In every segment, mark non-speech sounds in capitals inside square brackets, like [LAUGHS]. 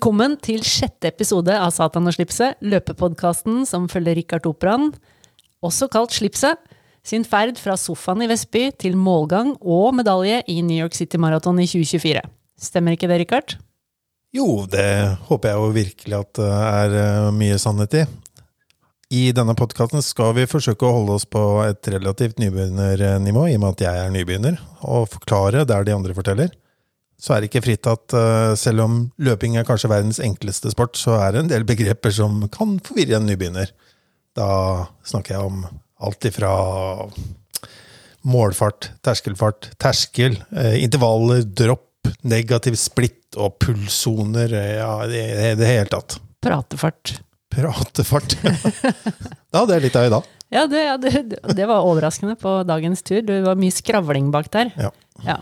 Velkommen til sjette episode av Satan og slipset, løpepodkasten som følger Rikard Operaen, også kalt Slipset, sin ferd fra sofaen i Vestby til målgang og medalje i New York City Marathon i 2024. Stemmer ikke det, Rikard? Jo, det håper jeg jo virkelig at det er eh, mye sannhet i. I denne podkasten skal vi forsøke å holde oss på et relativt nybegynnernivå, i og med at jeg er nybegynner, og forklare der de andre forteller. Så er det ikke fritt at uh, selv om løping er kanskje verdens enkleste sport, så er det en del begreper som kan forvirre en nybegynner. Da snakker jeg om alt ifra målfart, terskelfart, terskel, uh, intervaller, dropp, negativ splitt og pulssoner. Ja, i det, det hele tatt. Pratefart. Pratefart. ja, det er litt av i dag. Ja, det, ja det, det, var overraskende på dagens tur. Det var mye skravling bak der. Ja. ja.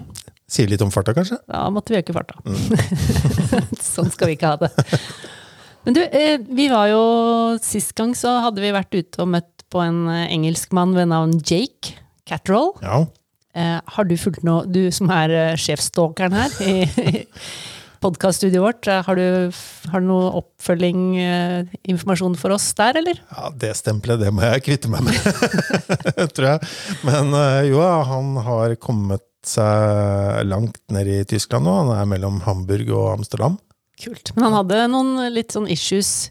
Sier litt om farta, kanskje? Ja, måtte vi øke farta. Mm. [LAUGHS] sånn skal vi ikke ha det. Men du, eh, vi var jo Sist gang så hadde vi vært ute og møtt på en eh, engelskmann ved navn Jake Catterall. Ja. Eh, har du fulgt noe, du som er sjefstalkeren her i podkaststudioet vårt, har du, har du noe oppfølging, informasjon for oss der, eller? Ja, det stempelet, det må jeg kvitte meg med, [LAUGHS] tror jeg. Men jo, han har kommet seg langt ned i Tyskland nå. Han er mellom Hamburg og Amsterdam. Kult. Men han hadde noen litt sånn issues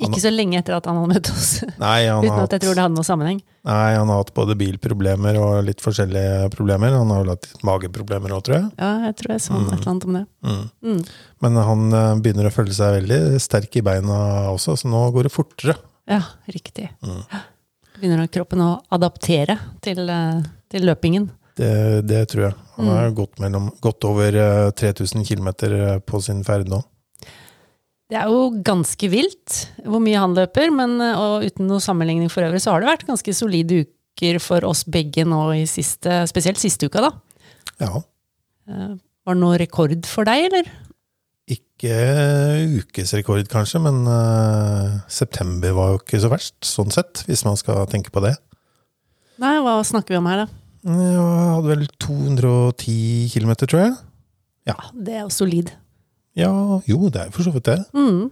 ikke så lenge etter at han hadde møtt oss. Nei, Uten at jeg tror det hadde noen sammenheng. Nei, han har hatt både bilproblemer og litt forskjellige problemer. Han har vel hatt mageproblemer òg, tror jeg. Ja, jeg tror jeg så mm. et eller annet om det. Mm. Mm. Men han eh, begynner å føle seg veldig sterk i beina også, så nå går det fortere. Ja, riktig. Mm. Begynner kroppen å adaptere til, eh, til løpingen. Det, det, tror jeg. Han har mm. gått, mellom, gått, over 3000 km på sin ferd nå. Det er jo ganske vilt hvor mye han løper, men og uten noe sammenligning for øvrig, så har det vært ganske solide uker for oss begge nå i siste, spesielt siste uka, da. Ja. Eh, var det noe rekord for deg, eller? Ikke ukesrekord, kanskje, men uh, september var jo ikke så verst, sånn sett, hvis man skal tenke på det. Nei, hva snakker vi om her, da? Jeg hadde vel 210 km, tror jeg. Ja, Det er jo solid. Ja, jo, det er jo for så vidt det. Mm.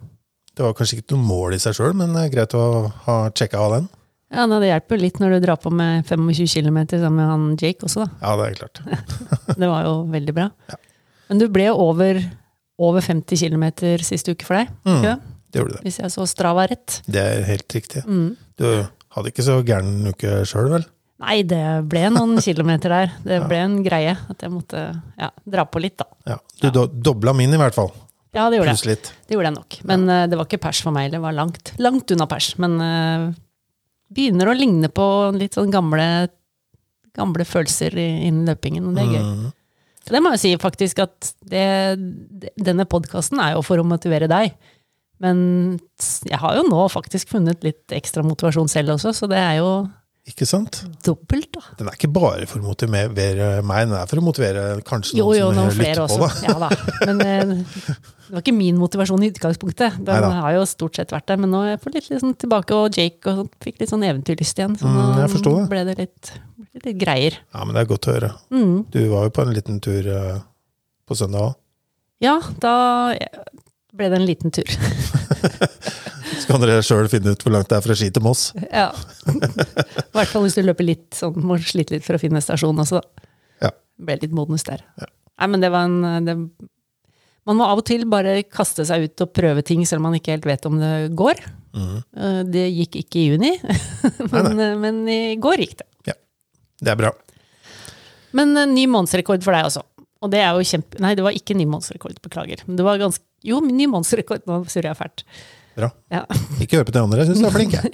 Det var kanskje ikke noe mål i seg sjøl, men det er greit å ha sjekka av den. Ja, Det hjelper jo litt når du drar på med 25 km sammen med han Jake også, da. Ja, det er klart. [LAUGHS] det var jo veldig bra. Ja. Men du ble jo over, over 50 km siste uke for deg? Mm, ja? Det gjorde det. Hvis jeg så Strava rett. Det er helt riktig. Mm. Du hadde ikke så gæren uke sjøl, vel? Nei, det ble noen [LAUGHS] kilometer der. Det ble en greie at jeg måtte ja, dra på litt, da. Ja, Du do dobla min, i hvert fall. Ja, det gjorde jeg. Det gjorde jeg nok. Men uh, det var ikke pers for meg. Det var langt, langt unna pers. Men uh, begynner å ligne på litt sånn gamle, gamle følelser innen løpingen, og det er gøy. Mm. Det må jeg si, faktisk, at det, denne podkasten er jo for å motivere deg. Men jeg har jo nå faktisk funnet litt ekstra motivasjon selv også, så det er jo ikke sant? Dobbelt, da. Den er ikke bare for å motivere meg, den er for å motivere kanskje noen jo, jo, som noen lytter på. Da. Ja, da. Men eh, det var ikke min motivasjon i utgangspunktet. Den Neida. har jo stort sett vært der. Men nå er jeg fått litt liksom, tilbake, og Jake og fikk litt sånn eventyrlyst igjen. Så mm, nå det. ble det litt, litt, greier. Ja, men det er godt å høre. Mm. Du var jo på en liten tur uh, på søndag òg. Ja, da ble det en liten tur. [LAUGHS] Så kan dere sjøl finne ut hvor langt det er fra Ski til Moss. Ja. I hvert fall hvis du løper litt sånn, må slite litt for å finne stasjon også, da. Ja. Ble litt modnus der. Ja. Nei, men det var en det, Man må av og til bare kaste seg ut og prøve ting selv om man ikke helt vet om det går. Mm. Det gikk ikke i juni, men, [LAUGHS] nei, nei. men, i går gikk det. Ja, Det er bra. Men uh, ny månedsrekord for deg også. Og det er jo kjempe... Nei, det var ikke ny månedsrekord, beklager. Men det var ganske... Jo, ny månedsrekord. Nå surrer jeg fælt. Bra. Ja. Ikke hør på de andre, jeg syns du er flink, [LAUGHS] jeg.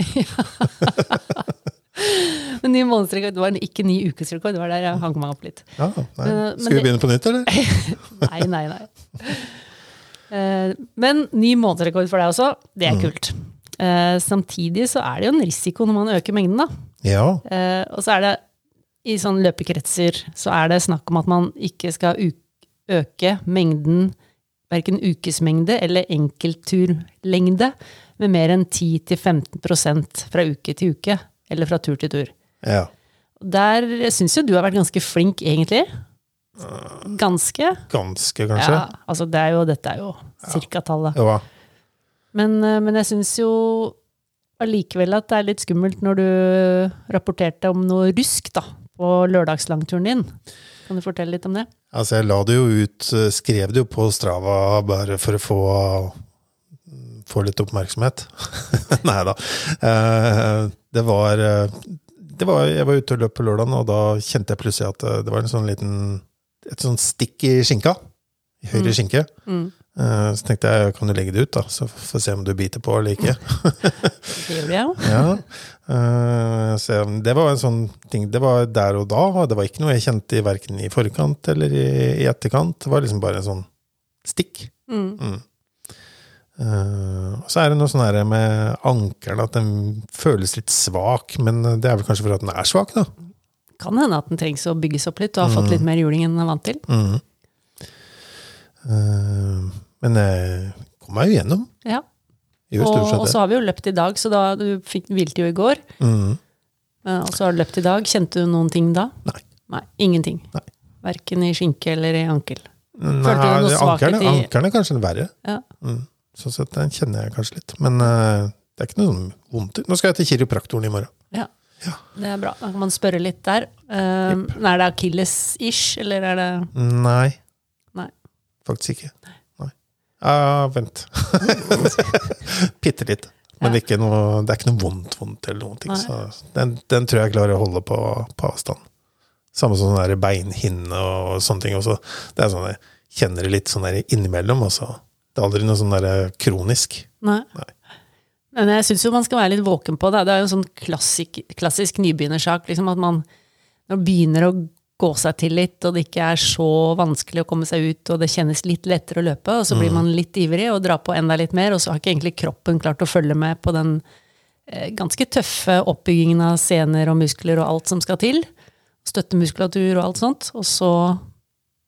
Men ny månedsrekord var ikke ny ukesrekord. Det var der jeg hang meg opp litt. Ja, nei. Skal vi begynne på nytt, eller? [LAUGHS] nei, nei, nei. Eh, men ny månedsrekord for deg også, det er mm. kult. Uh, samtidig så er det jo en risiko når man øker mengden, da. Ja. Og så er det i sånne løpekretser så er det snakk om at man ikke skal øke mengden verken ukesmengde eller enkeltturlengde med mer enn 10-15% fra uke til uke, eller fra tur til tur. Ja. Der syns jo du har vært ganske flink, egentlig. Ganske. Ganske, kanskje? Ja, altså det er jo, dette er jo cirka tallet. Ja. Men, eh, men jeg syns jo allikevel at det er litt skummelt når du rapporterte om noe rusk da, på lørdagslangturen din. Kan du fortelle litt om det? Altså, jeg la det jo ut, eh, skrev det jo på Strava bare for å få, få litt oppmerksomhet. [LAUGHS] Nei da. Eh, Det var, eh, det var Jeg var ute og løp på lørdagen, og da kjente jeg plutselig at det var en sånn liten et sånn stikk i skinka. I høyre Mm. skinke. Mm. Eh, Så tenkte jeg, kan du legge det ut, da? Så får vi se om du biter på eller ikke. [LAUGHS] Det jo. [LAUGHS] Ja. Eh, så det var en sånn ting Det var der og da. og Det var ikke noe jeg kjente i verken i forkant eller i, etterkant. Det var liksom bare en sånn stikk. Mm. Mm. Eh, og så er det noe sånn her med ankelen, at den føles litt svak. Men det er vel kanskje for at den er svak, da. Kan hende at den trengs å bygges opp litt, og har Mm. fått litt mer juling enn den er vant til. Mhm. Eh, men jeg kom meg jo gjennom. Ja. Og, og så har vi jo løpt i dag, så da du fikk, hvilte jo i går. Mm. Og så har du løpt i dag. Kjente du noen ting da? Nei. Nei, ingenting. Nei. Verken i skinke eller i ankel. Nei, ankerne, i- er kanskje verre. Ja. Mm. Sånn sett, den kjenner jeg kanskje litt. Men uh, det er ikke noe sånn vondt. Nå skal jeg til kiropraktoren i morgen. Ja. Ja. Det er bra. Da kan man spørre litt der. Um, er det akilles-ish, eller er det Nei. Nei. Faktisk ikke. Nei. Ja, vent. [LAUGHS] Bitte litt. Men er ikke noe, det er ikke noe vondt, vondt eller noen ting. Så den, den tror jeg klarer å holde på, på avstand. Samme som sånn beinhinne og sånne ting også. Det er sånn, Jeg kjenner det litt sånn der innimellom. Også. Det er aldri noe sånn der kronisk. Nei. Nei. Men jeg syns jo man skal være litt våken på det. Det er jo en sånn klassik, klassisk nybegynnersak. Liksom at man når man begynner å gå seg til litt, og det ikke er så vanskelig å komme seg ut, og det kjennes litt lettere å løpe, og så blir man litt ivrig og drar på enda litt mer, og så har ikke egentlig kroppen klart å følge med på den eh, ganske tøffe oppbyggingen av sener og muskler og alt som skal til. Støttemuskulatur og alt sånt. Og så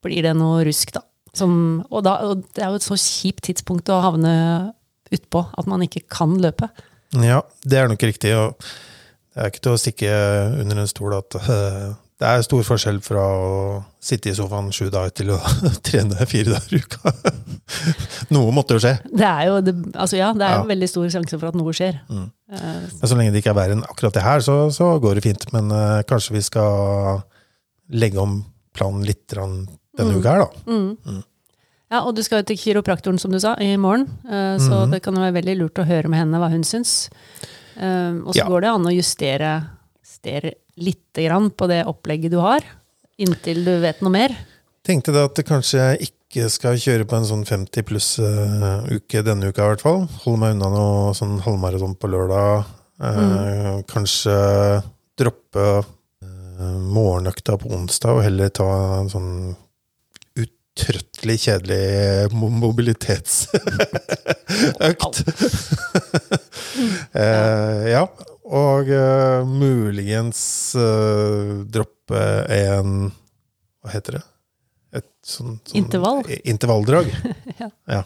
blir det noe rusk, da. Som, og, da og det er jo et så kjipt tidspunkt å havne utpå at man ikke kan løpe. Ja, det er nok riktig. og Det er ikke til å stikke under en stol at [LAUGHS] øh, det er stor forskjell fra å sitte i sofaen sju dager til å [LAUGHS] trene fire dager i uka. [LAUGHS] Noe måtte jo skje. Det er jo det, altså ja, det er Ja. en veldig stor sjanse for at noe skjer. Mm. Eh, Men så lenge det ikke er verre enn akkurat det her, så, så går det fint. Men uh, kanskje vi skal legge om planen litt denne Mm. uka her, da. mm. Mm. Ja, og du skal jo til kiropraktoren, som du sa, i morgen. Uh, Så Mhm. det kan være veldig lurt å høre med henne hva hun syns. Uh, Og så Ja. går det an å justere, justere lite grann på det opplegget du har, inntil du vet noe mer. Tenkte da at kanskje jeg ikke skal kjøre på en sånn 50 pluss-uke denne uka, i hvert fall. Holde meg unna noe sånn halvmaraton på lørdag. Eh, Kanskje droppe eh, morgenøkta på onsdag og heller ta en sånn utrøttelig kjedelig mobilitetsøkt. [LAUGHS] [LAUGHS] eh, ja. Og uh, muligens uh, droppe en Hva heter det? Et sånn, sånn Intervall. Intervalldrag. [LAUGHS] Ja. ja.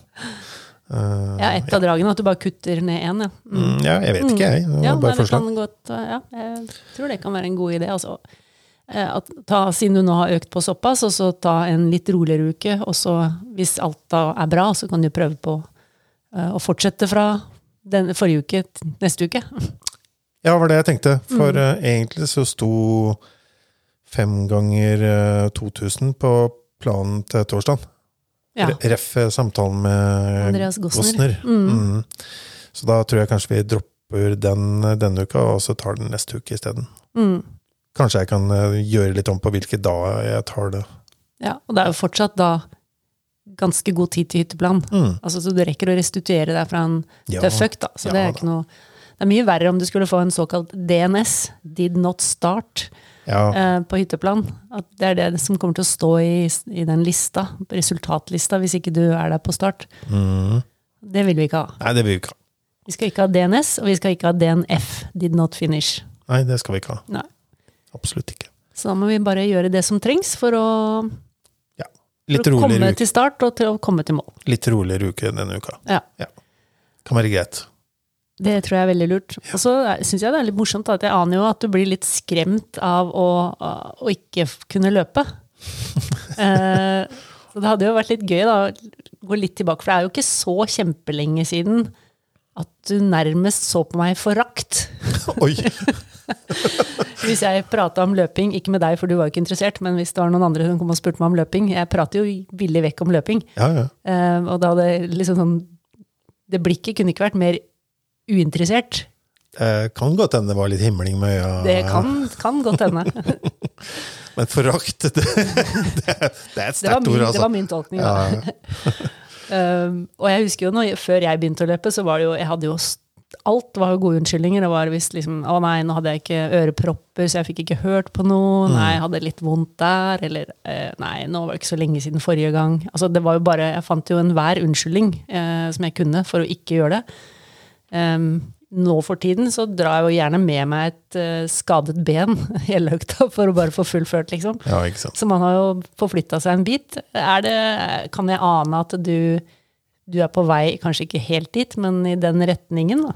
Uh, Ja, ett av dragene, at du bare kutter ned én, ja. Mm. Mm, ja, jeg vet ikke, jeg. Det var Ja, bare forslag. godt, ja, jeg tror det kan være en god idé. Altså. At, ta, siden du nå har økt på såpass, og så ta en litt roligere uke. Og så, hvis alt da er bra, så kan du prøve på å fortsette fra den forrige uke neste uke. [LAUGHS] Ja, det var det jeg tenkte. For Mm. uh, egentlig så sto fem ganger uh, 2000 på planen til torsdag. Ja. Ref eh, samtalen med Andreas Gossner. Mm. Mm. Så da tror jeg kanskje vi dropper den eh, denne uka, og så tar den neste uke isteden. Mm. Kanskje jeg kan eh, gjøre litt om på hvilke dager jeg tar det. ja. Og det er jo fortsatt da ganske god tid til hytteplan. Mm. Altså, så du rekker å restituere deg fra en Ja. tøff økt, da. Så Ja det er ikke noe Det er mye verre om du skulle få en såkalt DNS, did not start, Ja. uh, på hytteplan. At det er det som kommer til å stå i, i den lista, resultatlista, hvis ikke du er der på start. Mm. Det vil vi ikke ha. Nei, det vil vi ikke ha. Vi skal ikke ha DNS, og vi skal ikke ha DNF, did not finish. Nei, det skal vi ikke ha. Nei. Absolutt ikke. Så da må vi bare gjøre det som trengs for å, Litt for å komme uke, til start og til å komme til mål. litt roligere uke denne uka. Ja. Kan være greit. Det tror jeg er veldig lurt. Og så syns jeg det er litt morsomt at jeg aner jo at du blir litt skremt av å, å ikke kunne løpe. [LAUGHS] Eh, så det hadde jo vært litt gøy da, å gå litt tilbake, for det er jo ikke så kjempelenge siden at du nærmest så på meg forakt. Oi! [LAUGHS] [LAUGHS] Hvis jeg prata om løping, ikke med deg, for du var jo ikke interessert, men hvis det var noen andre som kom og spurte meg om løping Jeg prater jo villig vekk om løping. Ja, ja. Eh, og da hadde liksom sånn Det blikket kunne ikke vært mer uinteressert. Eh, kan godt hende det var litt himling med øya. Det kan, kan godt hende. [LAUGHS] Men forakt, det, det, det er et sterkt ord, ord, det altså. var min tolkning. Da. Ja, [LAUGHS] Um, og jeg husker jo når, før jeg begynte å løpe, så var det jo Jeg hadde jo Alt var jo gode unnskyldninger. Det var visst liksom Å nei, nå hadde jeg ikke ørepropper, så jeg fikk ikke hørt på noe. Mm. Nei, jeg hadde litt vondt der. Eller eh, nei, nå var det ikke så lenge siden forrige gang. Altså, det var jo bare Jeg fant jo enhver unnskyldning eh, som jeg kunne for å ikke gjøre det. Um, nå for tiden så drar jeg jo gjerne med meg et uh, skadet ben [LAUGHS] hele økta for å bare få fullført, liksom. ja. Så man har jo forflytta seg en bit. Er det, kan jeg ane at du, du er på vei, kanskje ikke helt dit, men i den retningen? da?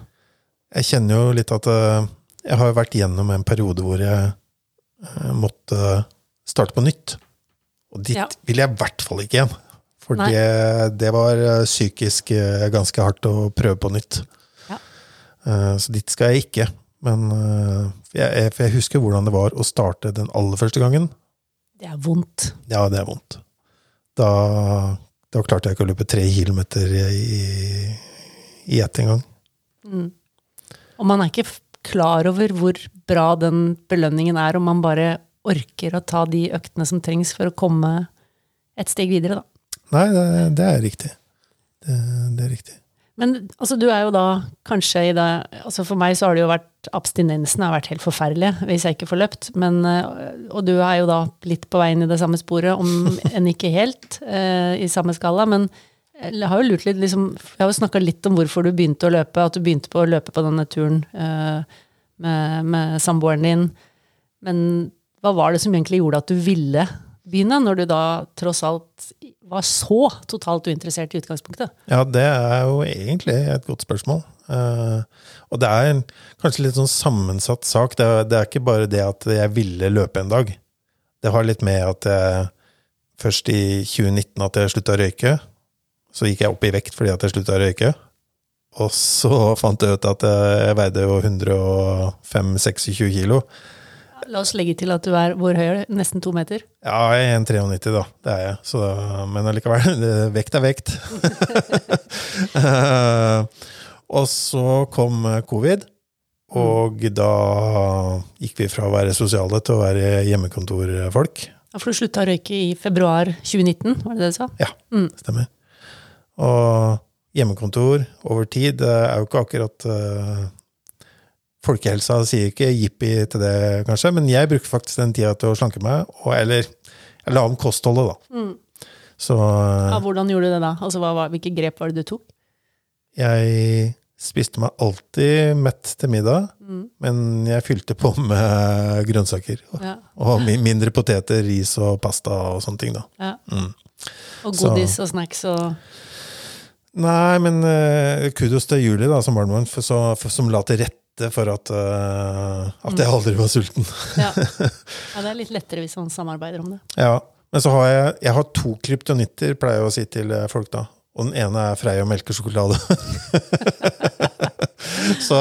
Jeg kjenner jo litt at uh, jeg har vært gjennom en periode hvor jeg uh, måtte starte på nytt. Og dit Ja. vil jeg i hvert fall ikke igjen. For det, det var psykisk ganske hardt å prøve på nytt. Eh, Så dit skal jeg ikke. Men eh, for jeg, for jeg husker hvordan det var å starte den aller første gangen. Det er vondt. Ja, det er vondt. Da, da klarte jeg ikke å løpe tre kilometer i, i ett en gang. Og man er ikke klar over hvor bra den belønningen er, om man bare orker å ta de øktene som trengs for å komme et steg videre, da. Nei, det, det er riktig. Det, det er riktig. Men altså, du er jo da kanskje i det altså For meg så har det jo vært Abstinensen har vært helt forferdelige hvis jeg ikke får løpt. Men, eh, og du er jo da litt på vei inn i det samme sporet, om [LAUGHS] enn ikke helt, eh, i samme skala. Men jeg har jo lurt litt liksom, Jeg har jo snakka litt om hvorfor du begynte å løpe, at du begynte på å løpe på denne turen eh, med, med samboeren din. Men hva var det som egentlig gjorde at du ville begynne, når du da tross alt var så totalt uinteressert i utgangspunktet? Ja, det er jo egentlig et godt spørsmål. Uh, og det er en, kanskje litt sånn sammensatt sak. Det er, det er ikke bare det at jeg ville løpe en dag. Det har litt med at jeg først i 2019 at jeg slutta å røyke. Så gikk jeg opp i vekt fordi at jeg slutta å røyke. Og så fant jeg ut at jeg veide jo 105-26 kilo. La oss legge til at du er hvor høy? Nesten to meter? Ja, jeg er 1,93 da, det er jeg. Så, men allikevel, [LAUGHS] vekt er vekt. [LAUGHS] Og så kom covid, og da gikk vi fra å være sosiale til å være hjemmekontorfolk. Ja, For du slutta å røyke i februar 2019, var det det du sa? Ja, stemmer. Og hjemmekontor over tid er jo ikke akkurat eh, Folkehelsa sier ikke jippi til det, kanskje, men jeg bruker faktisk den tida til å slanke meg, og, eller jeg la om kostholdet, da. Så eh, Ja, hvordan gjorde du det da? Altså, hva, var- hvilke grep var det du tok? jeg spiste meg alltid mett til middag, men jeg fylte på med grønnsaker. Og, Ja, og mindre poteter, ris og pasta og sånne ting, da. ja. Mm. Og Så- godis og snacks og Nei, men uh, kudos til Julie, da, som barnevogn, for, som la til rette for at, uh, at jeg aldri var sulten. ja. ja, [LAUGHS] det er litt lettere hvis man samarbeider om det. Ja, Men så har jeg, jeg har to kryptonitter, pleier jeg å si til eh, folk, da. Og den ene er Freia melkesjokolade. [LAUGHS] så,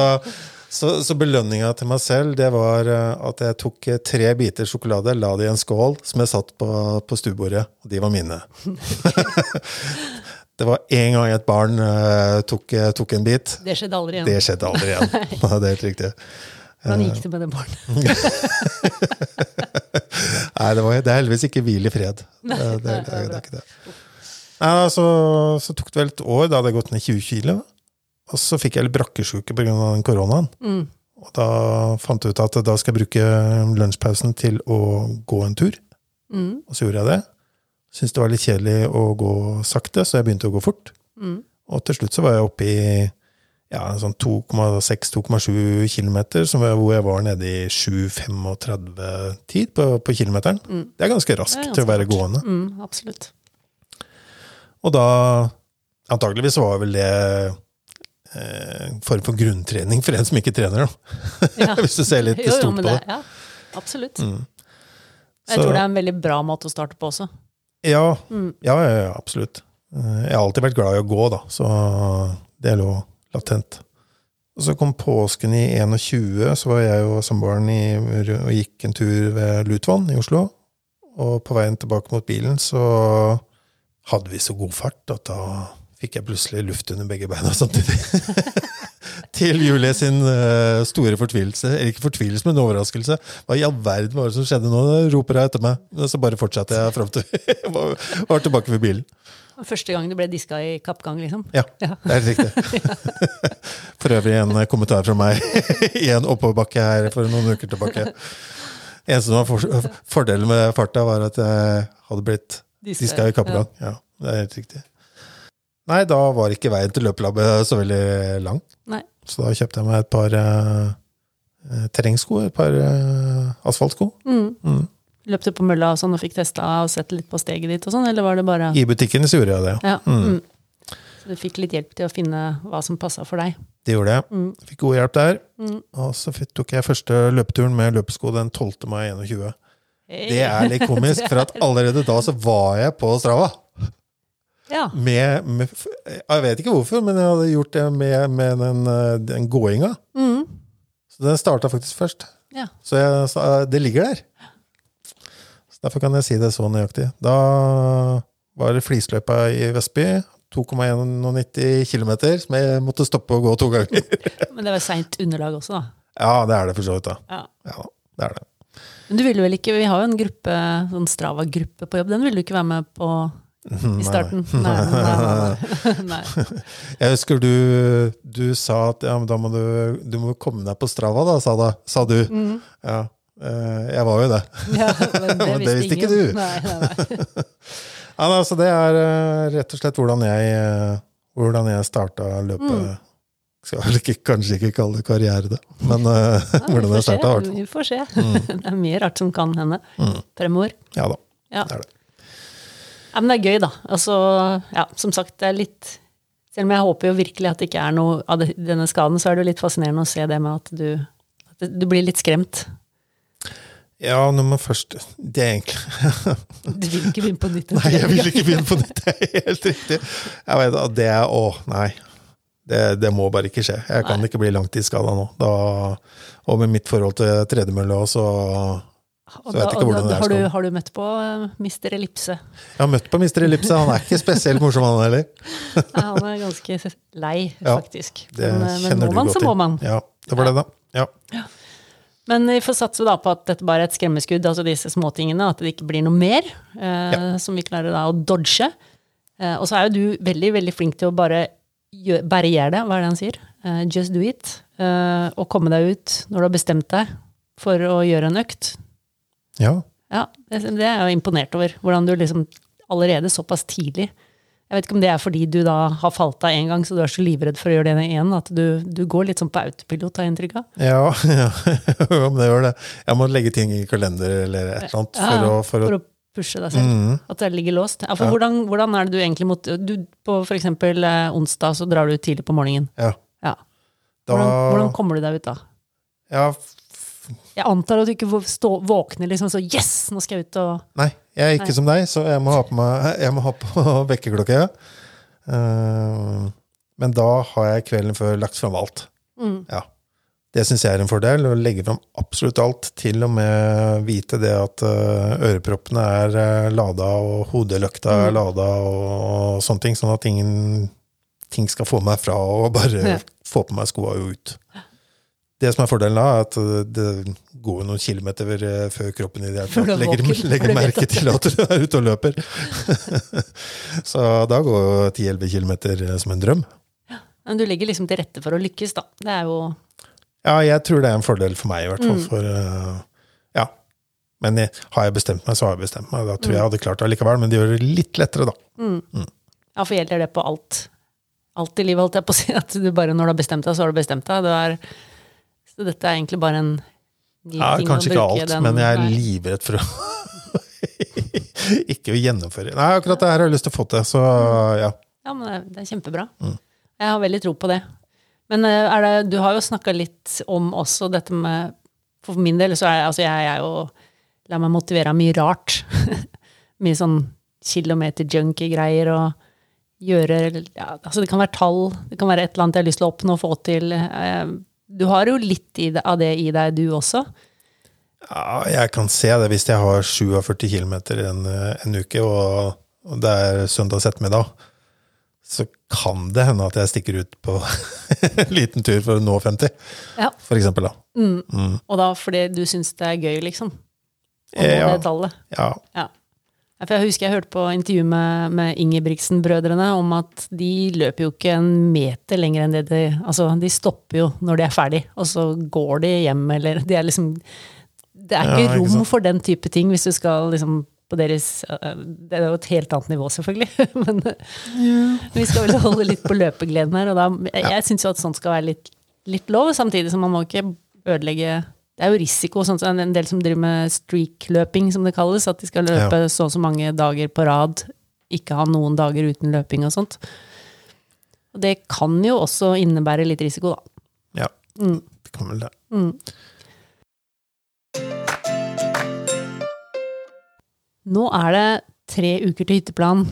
så, så belønninga til meg selv, det var eh, at jeg tok tre biter sjokolade, la det i en skål, som jeg satt på, på stuebordet. Og de var mine. [LAUGHS] det var én gang et barn uh, tok, eh, tok en bit. Det skjedde aldri igjen. Det skjedde aldri igjen. [LAUGHS] [LAUGHS] Det er helt riktig. Hvordan gikk det med det barnet? [LAUGHS] Nei, det, var, det er heldigvis ikke hvil i fred. Det, det, det, det, er ikke det. Nei, da, så, så tok det vel et år, da hadde jeg gått ned 20 kilo. Og så fikk jeg litt brakkesjuke pga. koronaen. Mm. Og da fant jeg ut at da skal jeg bruke lunsjpausen til å gå en tur. Mm. Og så gjorde jeg det. Syntes det var litt kjedelig å gå sakte, så jeg begynte å gå fort. Mm. Og til slutt så var jeg oppe i ja, sånn 2,6-2,7 km, hvor jeg var nede i 7,35-tid på, på kilometeren. Mm. Det er ganske raskt er til å være gående. Mm, absolutt. Og da Antakeligvis var vel det eh, form for grunntrening for en som ikke trener, da. [LAUGHS] Ja. Hvis du ser litt Jo, jo, stort på det. det. Ja, absolutt. Mm. Jeg tror det er en veldig bra måte å starte på også. Ja, mm. ja, ja, absolutt. Eh, Jeg har alltid vært glad i å gå, da, så det lå latent. Og så kom påsken i 21, så var jeg og samboeren og gikk en tur ved Lutvann i Oslo. Og på veien tilbake mot bilen så hadde vi så god fart at da fikk jeg plutselig luft under begge beina samtidig. [LAUGHS] Til Julie sin eh, store fortvilelse. Eller ikke fortvilelse, men overraskelse. Hva i all verden var det som skjedde nå? roper hun etter meg. Så bare fortsatte jeg fram til [LAUGHS] jeg var, tilbake ved bilen. Første gang du ble diska i kappgang, liksom. Ja, Ja. det er helt riktig. [LAUGHS] For øvrig en kommentar fra meg [LAUGHS] i en oppoverbakke her for noen uker tilbake. Eneste som var for, fordelen med farta, var at jeg hadde blitt diska i kappgang. Ja, det er helt riktig. Nei, da var ikke veien til løpelabbet så veldig lang. Nei. Så da kjøpte jeg meg et par eh, eh, terrengsko, et par eh, asfaltsko. Mm. Mm. Løp du på mølla og sånn og fikk testa og sett litt på steget ditt og sånn, eller var det bare I butikken så gjorde jeg det. Ja. Mm. Mm. Så du fikk litt hjelp til å finne hva som passa for deg. Det gjorde jeg. Mm. Fikk god hjelp der. Mm. Og så tok jeg første løpeturen med løpesko den 12. mai 21. Det er litt komisk, [LAUGHS] for at allerede da så var jeg på Strava. Ja. Med, med, jeg vet ikke hvorfor, men jeg hadde gjort det med, med den, eh, den gåinga. Mm. Så den starta faktisk først. Ja. Så jeg, så, det ligger der. Så Derfor kan jeg si det så nøyaktig. Da var det flisløypa i Vestby. 2,91 km, som jeg måtte stoppe og gå to ganger. [LAUGHS] Men det var seint underlag også, da. Ja, det er det for så vidt, da. Ja. Ja, det er det. Men du ville vel ikke, vi har jo en gruppe, sånn Strava-gruppe på jobb, den ville du ikke være med på i starten? [LAUGHS] Nei, nei, [LAUGHS] nei. Jeg husker du, du sa at ja, men da må du, du må komme deg på Strava, da, sa, da, sa du. Mm. Ja, eh, jeg var jo det. [LAUGHS] Ja, men det, Men det visste ikke du. Nei, nei, nei. Altså, det er eh, rett og slett hvordan jeg, eh, hvordan jeg starta løpet. Mm. Skal vel ikke, kanskje ikke kalle det karriere, det. Men hvordan jeg starta, i hvert fall. Vi får se. Mm. Det er mye rart som kan hende Mm. fremover. Ja da, Ja. det er det. Ja, men det er gøy, da. Altså, ja, som sagt, det er litt Selv om jeg håper jo virkelig at det ikke er noe av denne skaden, så er det jo litt fascinerende å se det med at du, at du blir litt skremt. Ja, når man først Det er egentlig [LAUGHS] Du vil ikke begynne på nytt. [LAUGHS] Nei, jeg vil ikke begynne på nytt. Det er helt riktig. Jeg vet at det er Å, nei. Det, det må bare ikke skje. Jeg kan Nei. ikke bli langtidsskada nå. Da, og med mitt forhold til tredemølle også, så Og da, og da, er har, du, har du møtt på uh, Mr. Ellipse? Jeg har møtt på Mr. Ellipse. Han er ikke spesielt morsom, han heller. [LAUGHS] Nei, han er ganske lei, Ja, faktisk. Det men, uh, men må du man, godt så må man. Ja, det var det, da. Ja. Men vi får satse da på at dette bare er et skremmeskudd, altså disse småtingene, at det ikke blir noe mer eh, som vi klarer da å dodge. Eh, og så er jo du veldig, veldig flink til å bare gjø- bare gjøre det, hva er det han sier? Eh, just do it. Eh, og komme deg ut når du har bestemt deg for å gjøre en økt. Ja. Ja, det, det er jeg jo imponert over. Hvordan du liksom allerede såpass tidlig Jeg vet ikke om det er fordi du da har falt av en gang, så du er så livredd for å gjøre det igjen, at du, du går litt sånn på autopilot, har jeg inntrykk av. Ja, [LAUGHS] ja, det gjør det. Jeg må legge ting i kalender eller et eller annet for Ja, å, for for å pushe deg selv. Mm. At det ligger låst. Ja, for hvordan, hvordan er det du egentlig mot du, På eksempel eh, onsdag så drar du tidlig på morgenen. Ja. Ja. Da, Hvordan, hvordan kommer du deg ut da? ja, Jeg antar at du ikke stå, våkner liksom så Yes, nå skal jeg ut og Nei, jeg er ikke Nei. som deg, så jeg må ha på, meg, på [LAUGHS] vekkerklokke. Eh, men da har jeg kvelden før lagt fram alt. mm, Ja. Det syns jeg er en fordel. Å legge fram absolutt alt. Til og med vite det at eh, øreproppene er uh, lada, og hodeløkta er Mm. lada, og, sånne ting. Sånn at ingen ting skal få meg fra å bare Ja. få på meg skoa og ut. Det som er fordelen da, er at eh, det går jo noen kilometer eh, før kroppen i det hele er legger, legger merke til at du er ute og løper. [LAUGHS] Så da går jo 10-11 kilometer eh, som en drøm. Men du legger liksom til rette for å lykkes, da. Det er jo Ja, jeg tror det er en fordel for meg, i hvert fall. Mm. For, ja. Men har jeg bestemt meg, så har jeg bestemt meg. Da tror jeg jeg hadde klart det allikevel, men det gjør det litt lettere, da. mm. Mm. Ja, for gjelder det på alt? Alt i livet, holdt jeg på å si. At du bare når du har bestemt deg, så har du bestemt deg. Det er, så dette er egentlig bare en ny Ja, ting å kanskje ikke bruke alt, den- men jeg er livredd for å [LAUGHS] ikke å gjennomføre. Nei, akkurat det her har jeg lyst til å få til, så ja. Ja, men det er, det er kjempebra. Mm. Jeg har veldig tro på det. Men eh, det, du har jo snakka litt om også dette med For min del så er altså jeg er jo La meg motivere av mye rart. [LAUGHS] mye sånn kilometer-junkie-greier og gjøre ja, altså Det kan være tall, det kan være et eller annet jeg har lyst til å oppnå og få til. Eh, Du har jo litt det, av det i deg, du også. Ja, jeg kan se det hvis jeg har 47 km en, en uke, og, og det er søndags ettermiddag. Så kan det hende at jeg stikker ut på [LAUGHS] en liten tur for å nå 50, Ja. for eksempel. Da. Og da fordi du syns det er gøy, liksom. Å nå Ja. det tallet. Ja, Ja. Ja, jeg husker jeg hørte på intervju med, med Ingebrigtsen-brødrene om at de løper jo ikke en meter lenger enn det de Altså, de stopper jo når de er ferdig, og så går de hjem, eller De er liksom Det er Ja, ikke ikke rom sant. for den type ting hvis du skal liksom på deres øh, Det er jo et helt annet nivå, selvfølgelig. [LAUGHS] Men yeah. vi skal vel holde litt på løpegleden her. Og da, jeg jeg syns jo at sånt skal være litt, litt lov, samtidig som man må ikke ødelegge Det er jo risiko, sånn så en del som driver med streak-løping, som det kalles. At de skal løpe så og så mange dager på rad, ikke ha noen dager uten løping og sånt. Og det kan jo også innebære litt risiko, da. ja. Mm. Det kan vel det. Nå er det tre uker til hytteplan.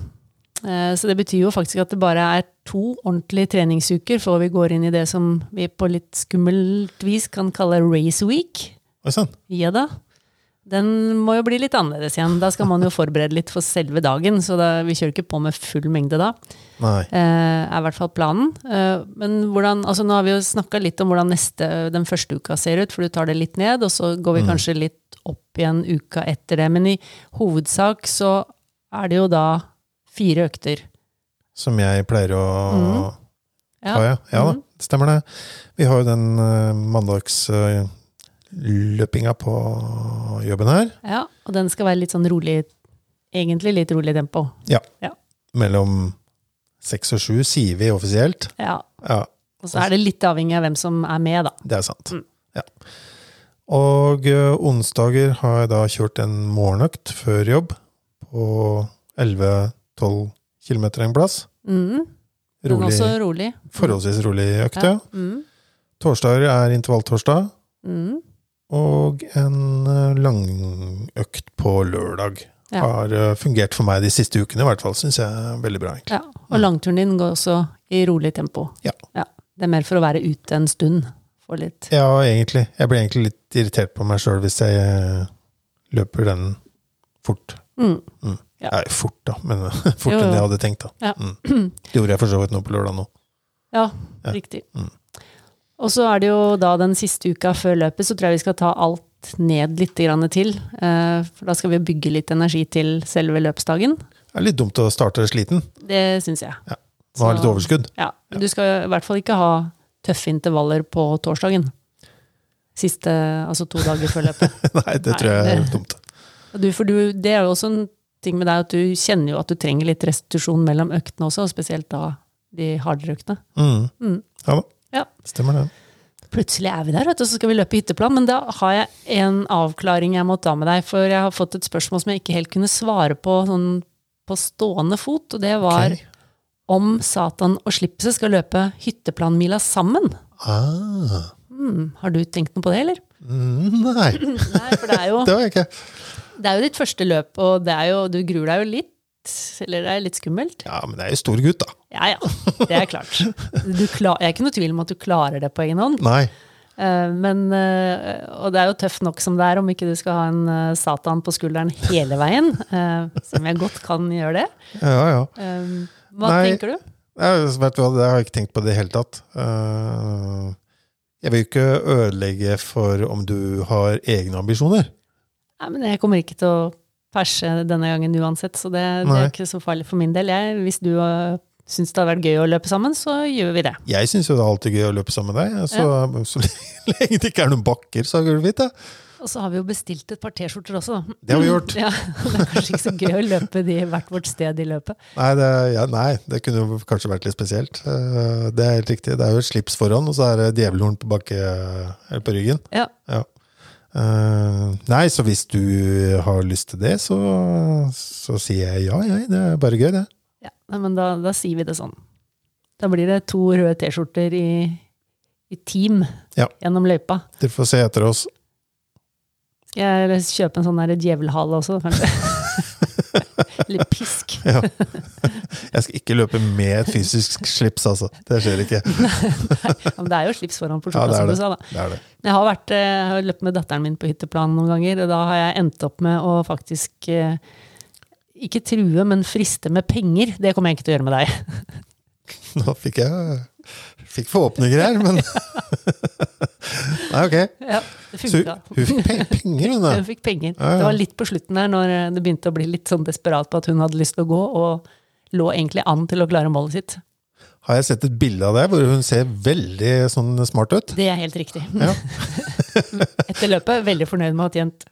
Eh, Så det betyr jo faktisk at det bare er to ordentlige treningsuker før vi går inn i det som vi på litt skummelt vis kan kalle race week. Sånn. Ja da. Den må jo bli litt annerledes igjen. Da skal man jo forberede litt for selve dagen, så da, vi kjører ikke på med full mengde da. Nei. Eh, er i hvert fall planen. Eh, men hvordan, altså nå har vi jo snakka litt om hvordan neste, den første uka ser ut, for du tar det litt ned, og så går vi kanskje litt opp igjen uka etter det. Men i hovedsak så er det jo da fire økter. Som jeg pleier å Ja. ha, ja. Ja da, Mhm. stemmer det. Vi har jo den uh, mandagsløpinga på jobben her. ja. Og den skal være litt sånn rolig, egentlig litt rolig tempo. Ja, Mellom seks og sju, sier vi offisielt. Ja. Ja, Og så er det litt avhengig av hvem som er med, da. det er sant. Mm. Ja. Og uh, onsdager har jeg da kjørt en morgenøkt før jobb på 11-12 km en plass. Mm. Men Rolig, også rolig. forholdsvis rolig økt, ja. Mm. Torsdager er intervalltorsdag. Mm. Og en eh, langøkt på lørdag. Ja. Har eh, fungert for meg de siste ukene, i hvert fall. Syns jeg er veldig bra, egentlig. Ja, og langturen din går også i rolig tempo. Ja. Det er mer for å være ute en stund. Få litt Ja, egentlig. Jeg blir egentlig litt irritert på meg sjøl hvis jeg eh, løper den fort. mm. Ja. Nei, fort, da, men [LAUGHS] fort enn jeg hadde tenkt. da. Ja. Mm. Det gjorde jeg for så vidt nå på lørdag nå. Ja, Ja. riktig. Mm. Og så er det jo da den siste uka før løpet, så tror jeg vi skal ta alt ned litt grann til. Eh, For da skal vi bygge litt energi til selve løpsdagen. Det er litt dumt å starte sliten. Det syns jeg. Må ha litt overskudd. Ja, Du skal i hvert fall ikke ha tøffe intervaller på torsdagen. Siste, altså to dager før løpet. [LAUGHS] Nei, det tror jeg er dumt. Du, for du, det er jo også en ting med deg at du kjenner jo at du trenger litt restitusjon mellom øktene også, og spesielt da de hardere øktene. Mm. Mm. Ja da. Ja. Stemmer det. Plutselig er vi der, vet du, så skal vi løpe hytteplan. Men da har jeg en avklaring jeg må ta med deg, for jeg har fått et spørsmål som jeg ikke helt kunne svare på sånn på stående fot, og det var okay. om Satan og Slipset skal løpe hytteplanmila sammen. Ah. Mm. har du tenkt noe på det, eller? Mm, Nei, [LAUGHS] Nei, for det er jo, det var jeg ikke. Det er jo ditt første løp, og det er jo, du gruer deg jo litt. Eller det er litt skummelt. Ja, men det er jo stor gutt, da. Ja ja, det er klart. Du klar, jeg er ikke noe tvil om at du klarer det på egen hånd. Nei. Eh, Men, eh, og det er jo tøft nok som det er, om ikke du skal ha en eh, Satan på skulderen hele veien. Som jeg godt kan gjøre det. Ja, ja. Hva Nei. tenker du? Jeg, vet du hva, det har jeg ikke tenkt på i det hele tatt. Jeg vil jo ikke ødelegge for om du har egne ambisjoner. Nei, men jeg kommer ikke til å perse denne gangen uansett, så det, det er ikke så farlig for min del. Jeg, hvis du uh, syns det har vært gøy å løpe sammen, så gjør vi det. Jeg syns jo det er alltid gøy å løpe sammen med deg. Så, [LAUGHS] så lenge det ikke er noen bakker, så går det fint. det. Og så har vi jo bestilt et par T-skjorter også, da. Det har vi gjort. [LAUGHS] Ja, det er kanskje ikke så gøy å løpe de hvert vårt sted i løpet. Nei det, ja, nei, det kunne jo kanskje vært litt spesielt. Eh, Det er helt riktig. Det er jo et slips foran, og så er det djevelhorn på, bakke, eller på ryggen. Ja. Eh, nei, så hvis du har lyst til det, så, så sier jeg ja, jeg. Det er bare gøy, det. Ja, men da, da sier vi det sånn. Da blir det to røde T-skjorter i, i team Ja. gjennom løypa. Dere får se etter oss. Skal jeg kjøpe en sånn djevelhale også, kanskje? [LAUGHS] Eller pisk. [LAUGHS] Ja. Jeg skal ikke løpe med et fysisk slips, altså. Det skjer ikke. [LAUGHS] Men det er jo slips foran på Ja, skjorta, er som du sa. da. det, det. Jeg har, vært, eh, jeg har løpt med datteren min på hytteplan noen ganger, og da har jeg endt opp med å faktisk eh, ikke true, men friste med penger. Det kommer jeg ikke til å gjøre med deg. [LAUGHS] Nå fikk jeg fikk forhåpninger her, men [LAUGHS] Nei, ok. Ja, det funka. hun fikk pe- penger, hun da. Hun fikk penger. Ja, ja. Det var litt på slutten der, når eh, det begynte å bli litt sånn desperat på at hun hadde lyst til å gå, og lå egentlig an til å klare målet sitt. Har jeg sett et bilde av det hvor hun ser veldig sånn smart ut? Det er helt riktig. Ja, [LAUGHS] Etter løpet, veldig fornøyd med å ha tjent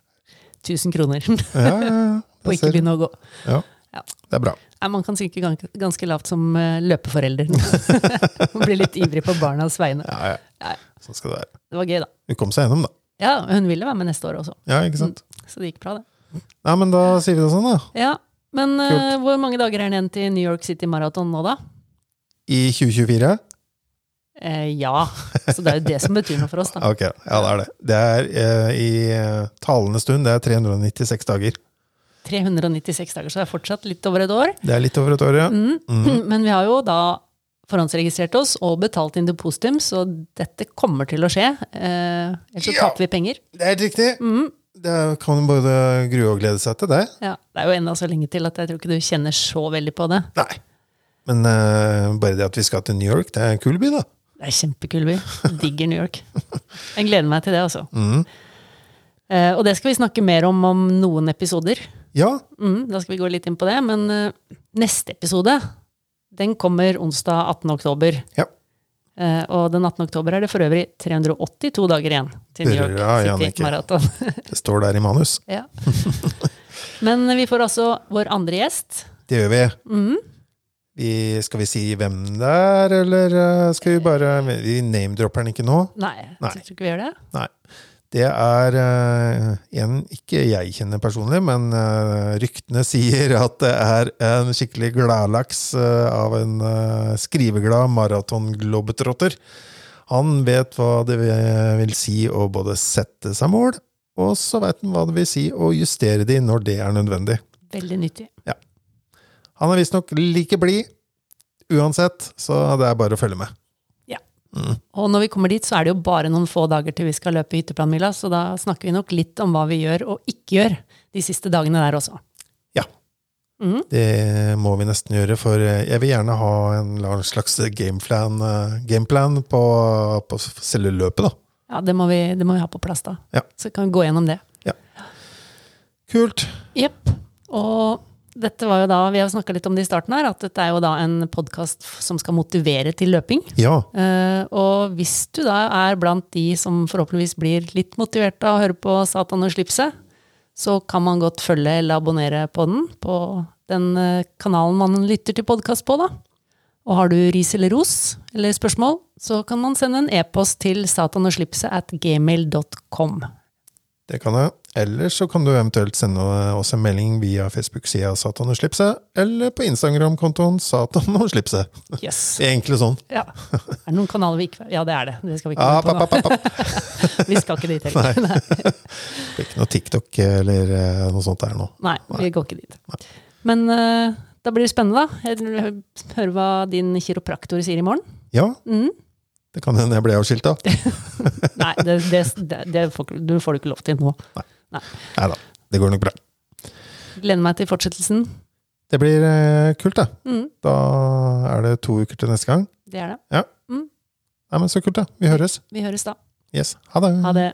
1000 kroner ja, ja, ja. [LAUGHS] på ikke begynne å gå. ja. Ja. Det er bra. Ja, man kan synke ganske, lavt som eh, løpeforelder. [LAUGHS] Bli litt ivrig på barnas vegne. Ja, ja. Sånn skal det være. det var gøy, da. Hun kom seg gjennom, da. Ja, hun ville være med neste år også, Ja, ikke sant? så det gikk bra, det. Nei, men da sier vi det sånn, da. Ja, Men uh, hvor mange dager er det igjen til New York City Marathon nå, da? I 2024? Eh, ja. Så det er jo det som betyr noe for oss, da. [LAUGHS] Ok, ja, det er det. Det er uh, i talende stund, det er 396 dager. 396 dager, så det er fortsatt litt over et år. Det er litt over et år, ja. Mm. [LAUGHS] Men vi har jo da forhåndsregistrert oss og betalt inn depositum, så dette kommer til å skje. Eh, ellers så Ja. taper vi penger. Det er helt riktig. Mm. Det kan både grue og glede seg til det. Ja, det er jo enda så lenge til at jeg tror ikke du kjenner så veldig på det. Nei. Men eh, bare det at vi skal til New York, det er en kul by, da. Det er kjempekul by. Digger New York. Jeg gleder meg til det, altså. [LAUGHS] Mm. Eh, og det skal vi snakke mer om om noen episoder. Ja, Mm, da skal vi gå litt inn på det. Men uh, neste episode den kommer onsdag 18. oktober. Ja. Uh, og den 18. oktober er det for øvrig 382 dager igjen til New York Hurra, City Maraton. [LAUGHS] Det står der i manus. ja. [LAUGHS] Men vi får altså vår andre gjest. Det gjør vi. Mm. vi skal vi si hvem det er, eller eh, skal vi bare Vi name-dropper den ikke nå. Nei, jeg Nei. tror ikke vi gjør det. Nei. Det er eh, en ikke jeg kjenner personlig, men eh, ryktene [LAUGHS] sier at det er en skikkelig gladlaks eh, av en skriveglad maraton-globetrotter. Han vet hva det vil si å både sette seg mål, og så vet han hva det vil si å justere de når det er nødvendig. Veldig nyttig. Han er visstnok like blid uansett, så det er bare å følge med. Og når vi kommer dit, så er det jo bare noen få dager til vi skal løpe hytteplanmila, så da snakker vi nok litt om hva vi gjør og ikke gjør de siste dagene der også. Ja. Mm. Det må vi nesten gjøre, for eh, jeg vil gjerne ha en slags gameplan, eh, gameplan på, på selve løpet, da. Ja, det må, vi, det må vi ha på plass da. Ja. Så kan vi gå gjennom det. Kult. Jepp. Og dette var jo da, vi har snakka litt om det i starten her, at dette er jo da en podkast som skal motivere til løping. Ja. Uh, og hvis du da er blant de som forhåpentligvis blir litt motivert av å høre på Satan og slipset, så kan man godt følge eller abonnere på den, på den eh, kanalen man lytter til podkast på, da. Og har du ris eller ros eller spørsmål, så kan man sende en e-post til satanoslipset at gmail.com. Det kan jeg. Eller så kan du eventuelt sende oss en melding via Facebook-sida Satan og slipset, eller på Instagram-kontoen Satan og slipset. Yes. [LAUGHS] Egentlig sånn. Ja. Er det noen kanaler vi ikke Ja, det er det. Det skal vi ikke Ah, papp, papp, papp. [LAUGHS] Vi skal ikke dit heller. Nei. [LAUGHS] Det er ikke noe TikTok eller eh, noe sånt der nå. Nei, vi går ikke dit. Men uh, da blir det spennende, da. Jeg hører hva din kiropraktor sier i morgen. Ja, Mhm. Det kan hende jeg ble avskilt da. [LAUGHS] Nei, det, det, det, får, du får du ikke lov til nå. Nei da, det går nok bra. Gleder meg til fortsettelsen. Det blir eh, kult, da. Mm. Da er det to uker til neste gang. det er det. Nei, men Så kult, da. Vi høres. Vi høres da. Yes. Ha det. Ha det.